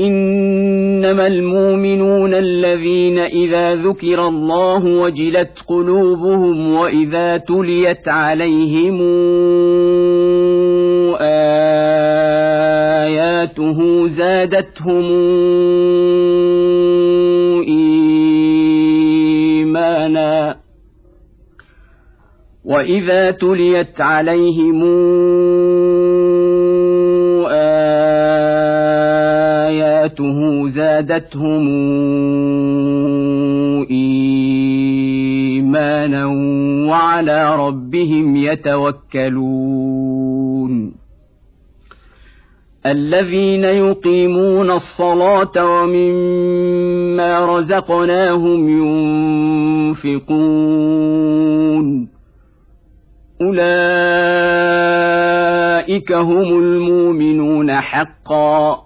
إنما المؤمنون الذين إذا ذكر الله وجلت قلوبهم وإذا تليت عليهم آياته زادتهم إيمانا وإذا تليت عليهم اياته زادتهم إيمانا وعلى ربهم يتوكلون. الذين يقيمون الصلاة ومما رزقناهم ينفقون. أولئك هم المؤمنون حقا.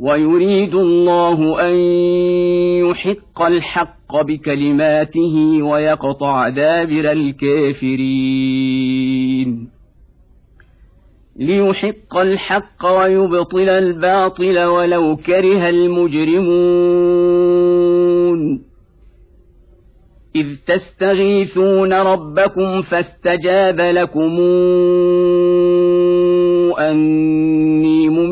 ويريد الله أن يحق الحق بكلماته ويقطع دابر الكافرين. ليحق الحق ويبطل الباطل ولو كره المجرمون. إذ تستغيثون ربكم فاستجاب لكم أني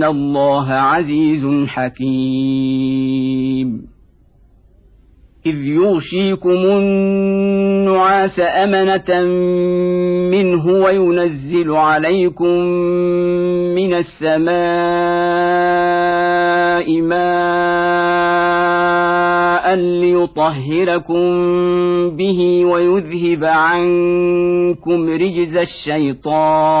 ان الله عزيز حكيم اذ يغشيكم النعاس امنه منه وينزل عليكم من السماء ماء ليطهركم به ويذهب عنكم رجز الشيطان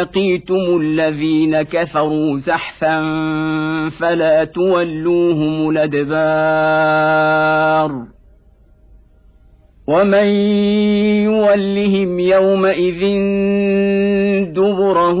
لقيتم الذين كفروا زحفا فلا تولوهم الادبار ومن يولهم يومئذ دبره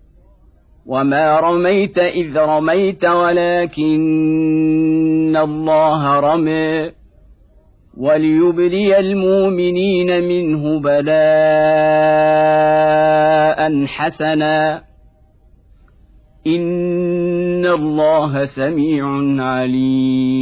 وما رميت اذ رميت ولكن الله رمي وليبلي المؤمنين منه بلاء حسنا ان الله سميع عليم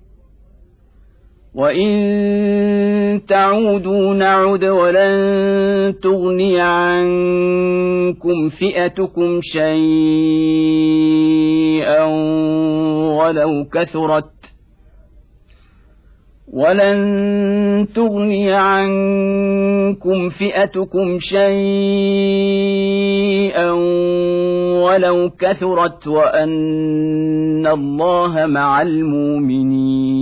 وان تعودوا نعد ولن تغني عنكم فئتكم شيئا ولو كثرت ولن تغني عنكم فئتكم شيئا ولو كثرت وان الله مع المؤمنين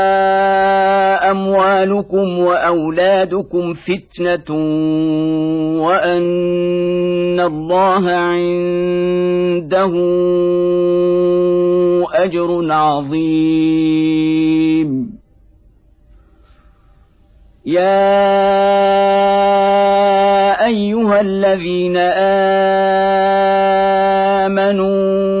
اموالكم وأولادكم فتنة وأن الله عنده أجر عظيم. يا أيها الذين آمنوا ان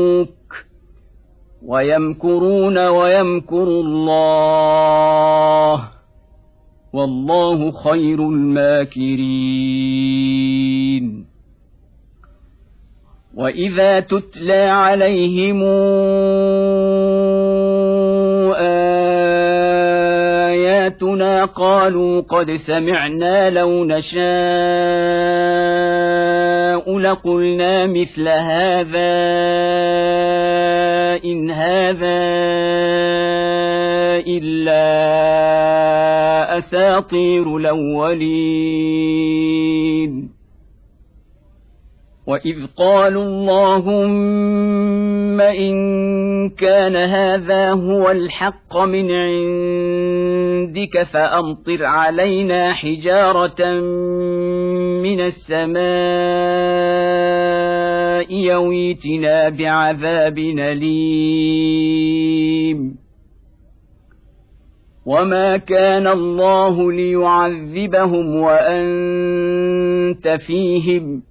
ويمكرون ويمكر الله والله خير الماكرين. وإذا تتلى عليهم آياتنا قالوا قد سمعنا لو نشاء لقلنا مثل هذا إن هذا إلا أساطير الأولين واذ قالوا اللهم ان كان هذا هو الحق من عندك فامطر علينا حجاره من السماء يويتنا بعذاب اليم وما كان الله ليعذبهم وانت فيهم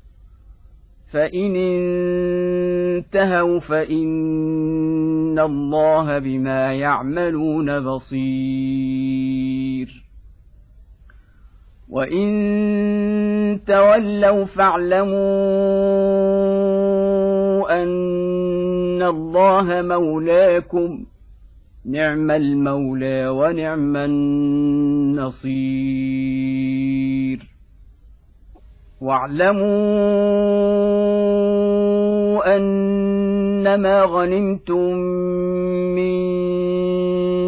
فان انتهوا فان الله بما يعملون بصير وان تولوا فاعلموا ان الله مولاكم نعم المولى ونعم النصير واعلموا أنما غنمتم من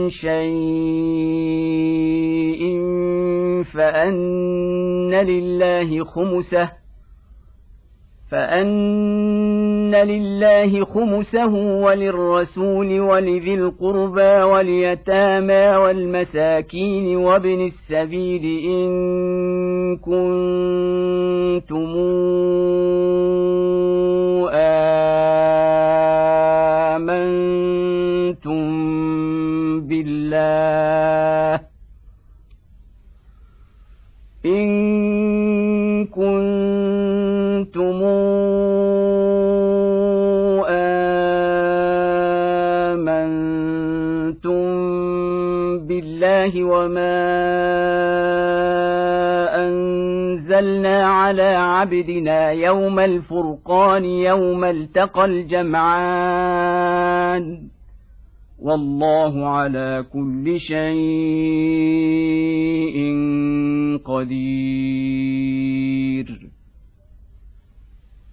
شيء فأن لله خمسه فأن لله خمسه وللرسول ولذي القربى واليتامى والمساكين وابن السبيل إن كنتم بالله وما أنزلنا على عبدنا يوم الفرقان يوم التقى الجمعان والله على كل شيء قدير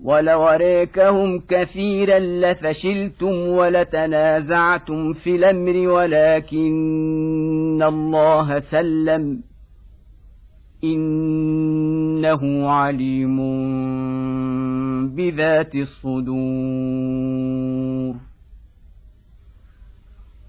ولو أريكهم كثيرا لفشلتم ولتنازعتم في الأمر ولكن الله سلم. إنه عليم بذات الصدور.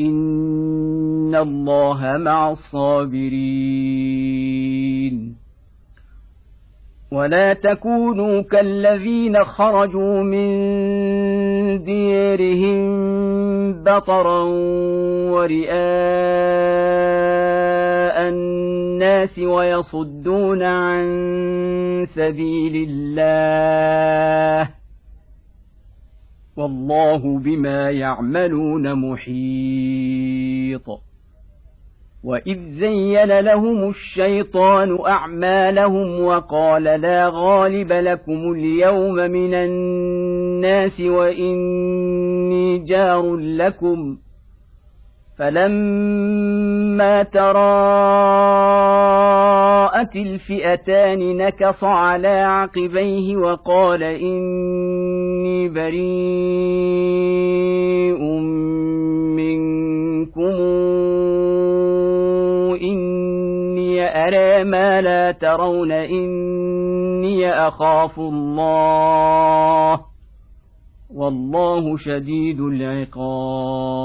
ان الله مع الصابرين ولا تكونوا كالذين خرجوا من ديرهم بطرا ورئاء الناس ويصدون عن سبيل الله والله بما يعملون محيط. وإذ زين لهم الشيطان أعمالهم وقال لا غالب لكم اليوم من الناس وإني جار لكم فلما تراءت الفئتان نكص على عقبيه وقال اني بريء منكم اني ارى ما لا ترون اني اخاف الله والله شديد العقاب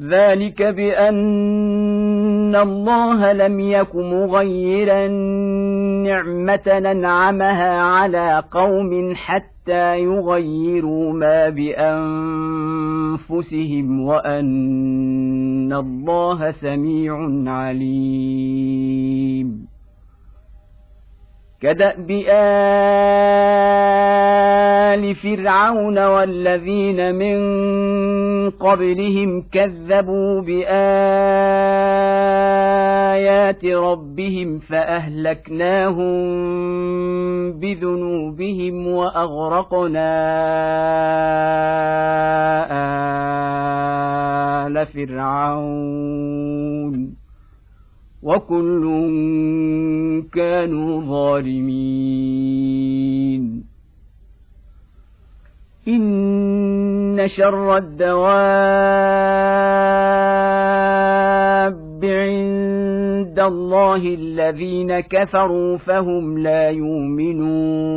ذلك بأن الله لم يك مغيرا نعمة ننعمها على قوم حتى يغيروا ما بأنفسهم وأن الله سميع عليم. كداب ال فرعون والذين من قبلهم كذبوا بآيات ربهم فأهلكناهم بذنوبهم وأغرقنا آل فرعون. وكل كانوا ظالمين. إن شر الدواب عند الله الذين كفروا فهم لا يؤمنون.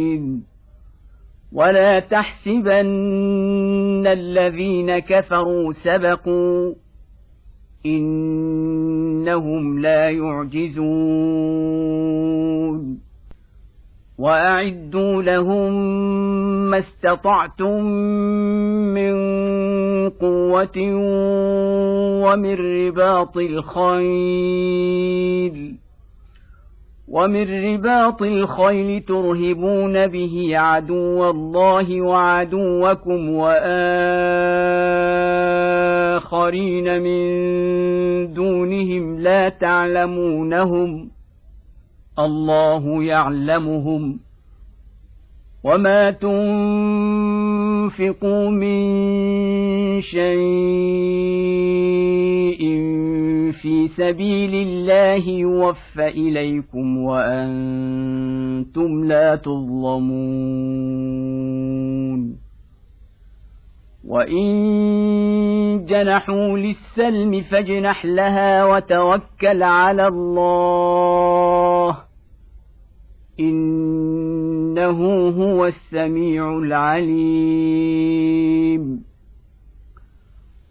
ولا تحسبن الذين كفروا سبقوا انهم لا يعجزون واعدوا لهم ما استطعتم من قوه ومن رباط الخيل ومن رباط الخيل ترهبون به عدو الله وعدوكم واخرين من دونهم لا تعلمونهم الله يعلمهم وما تنفقوا من شيء في سبيل الله يوفى إليكم وأنتم لا تظلمون. وإن جنحوا للسلم فاجنح لها وتوكل على الله. إنه هو السميع العليم.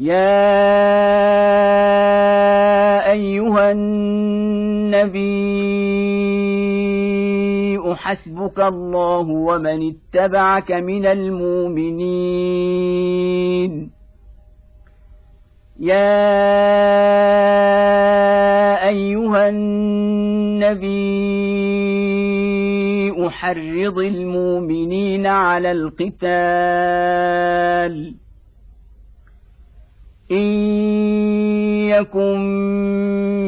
يا ايها النبي حسبك الله ومن اتبعك من المؤمنين يا ايها النبي حرض المؤمنين على القتال إن يكن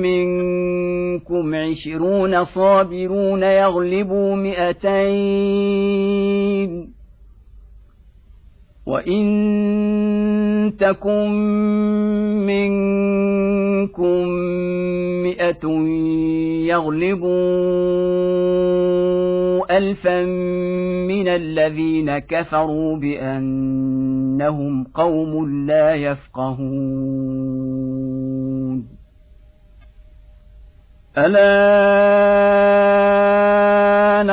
منكم عشرون صابرون يغلبوا مئتين وإن تكن منكم مئة يغلبوا ألفا من الذين كفروا بأنهم قوم لا يفقهون الآن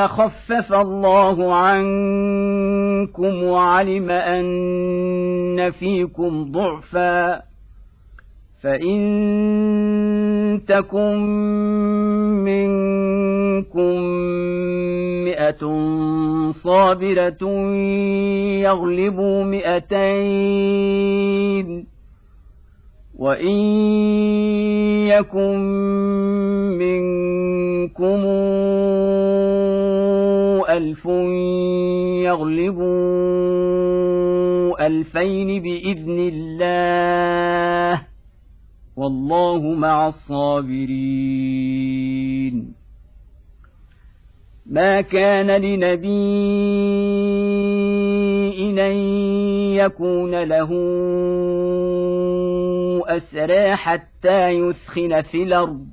خفف الله عنكم وعلم أن فيكم ضعفاً فإن تكن منكم مئة صابرة يغلبوا مئتين وإن يكن منكم ألف يغلبوا ألفين بإذن الله والله مع الصابرين ما كان لنبي ان يكون له أسرى حتى يثخن في الأرض.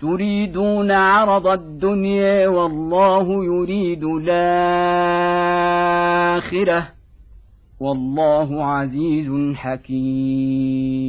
تريدون عرض الدنيا والله يريد الآخرة. والله عزيز حكيم.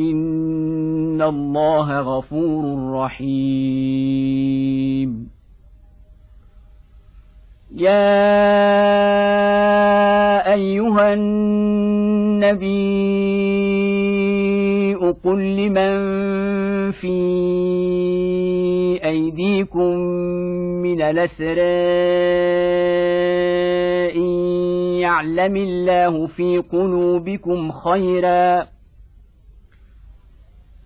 ان الله غفور رحيم يا ايها النبي قل لمن في ايديكم من الاسرى ان يعلم الله في قلوبكم خيرا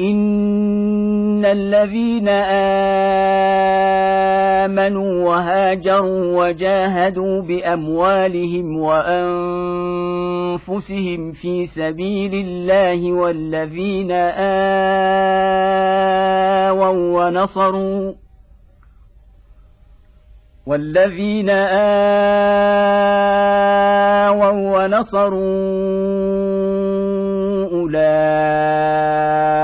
ان الذين امنوا وهاجروا وجاهدوا باموالهم وانفسهم في سبيل الله والذين اووا ونصروا والذين آووا ونصروا أولئك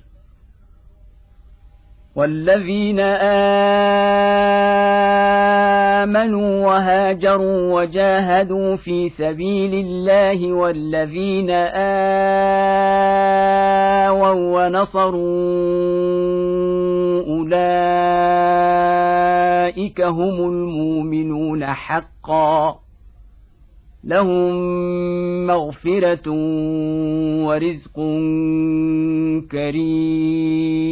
والذين امنوا وهاجروا وجاهدوا في سبيل الله والذين اووا ونصروا اولئك هم المؤمنون حقا لهم مغفره ورزق كريم